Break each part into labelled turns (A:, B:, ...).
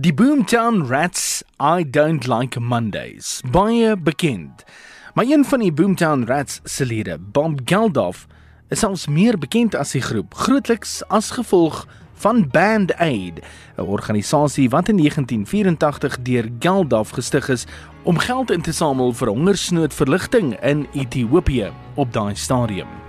A: Die Boomtown Rats I Don't Like Mondays, baie bekend. Maar een van die Boomtown Rats se lede, Bob Geldof, is selfs meer bekend as die groep, grootliks as gevolg van Band Aid, 'n organisasie wat in 1984 deur Geldof gestig is om geld in te samel vir hongersnoodverligting in Ethiopië op daai stadium.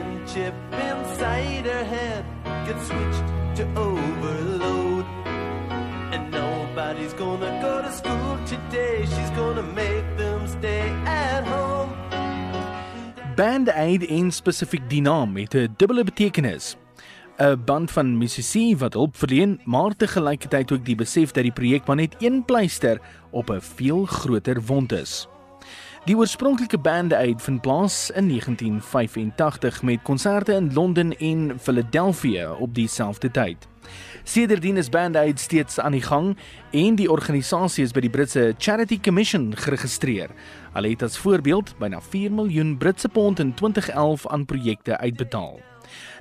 A: thin chip
B: inside her head gets switched to overload. And nobody's gonna go to school today, she's gonna make them stay at home.
A: Band-Aid en spesifiek die naam het 'n dubbele betekenis. 'n band van musisië wat hulp verleen, maar te gelyke tyd ook die besef dat die projek maar net een pleister op 'n veel groter wond is. Die oorspronklike Band Aid vind plaas in 1985 met konserte in Londen en Philadelphia op dieselfde tyd. Sedertdien is Band Aid steeds aan die gang en die organisasie is by die Britse Charity Commission geregistreer. Hulle het as voorbeeld byna 4 miljoen Britse pond in 2011 aan projekte uitbetaal.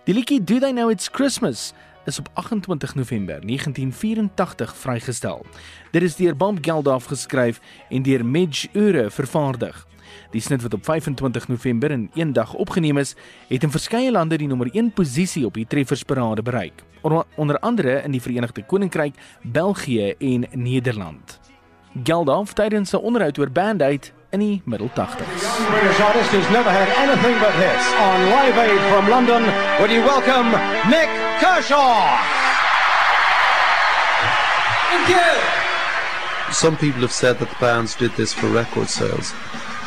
A: Die liedjie Do They Know It's Christmas is op 28 November 1984 vrygestel. Dit is deur Bob Geldof geskryf en deur Midge Ure vervaardig. Die snit wat op 25 November in een dag opgeneem is, het in verskeie lande die nommer 1 posisie op die treffersparade bereik, onder andere in die Verenigde Koninkryk, België en Nederland. Geldof tydens 'n onderhoud oor Band Aid in die middel 80s.
C: British artist who's never had anything but hits on Live Aid from London. Would you welcome Nik Kershaw?
D: Thank you.
E: Some people have said that the bands did this for record sales.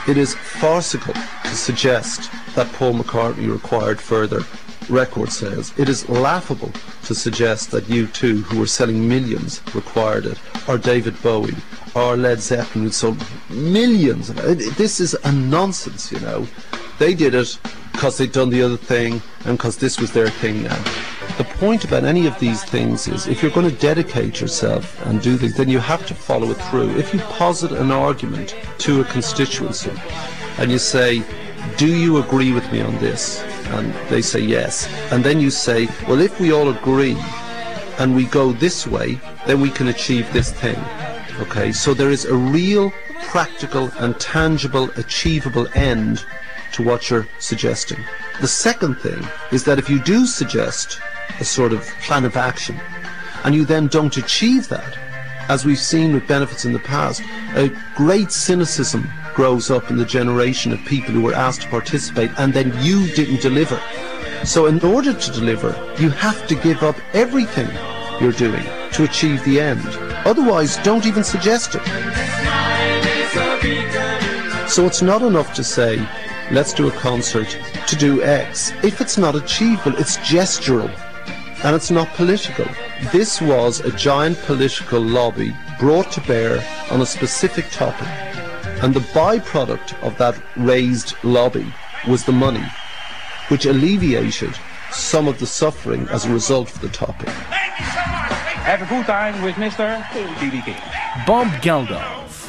E: It is farcical to suggest that Paul McCartney required further record sales. It is laughable to suggest that U2, who were selling millions, required it, or David Bowie, or Led Zeppelin, who sold millions. This is a nonsense, you know. They did it because they'd done the other thing and because this was their thing now. The point about any of these things is if you're going to dedicate yourself and do things, then you have to follow it through. If you posit an argument to a constituency and you say, do you agree with me on this? And they say yes. And then you say, well, if we all agree and we go this way, then we can achieve this thing. Okay, so there is a real, practical and tangible, achievable end to what you're suggesting. The second thing is that if you do suggest a sort of plan of action and you then don't achieve that, as we've seen with benefits in the past, a great cynicism grows up in the generation of people who were asked to participate and then you didn't deliver. So in order to deliver, you have to give up everything you're doing to achieve the end. Otherwise, don't even suggest it. So it's not enough to say, let's do a concert to do X. If it's not achievable, it's gestural and it's not political. This was a giant political lobby brought to bear on a specific topic. And the byproduct of that raised lobby was the money, which alleviated some of the suffering as a result of the topic.
C: Have a good time with Mr. B.B. King.
A: Bob Geldof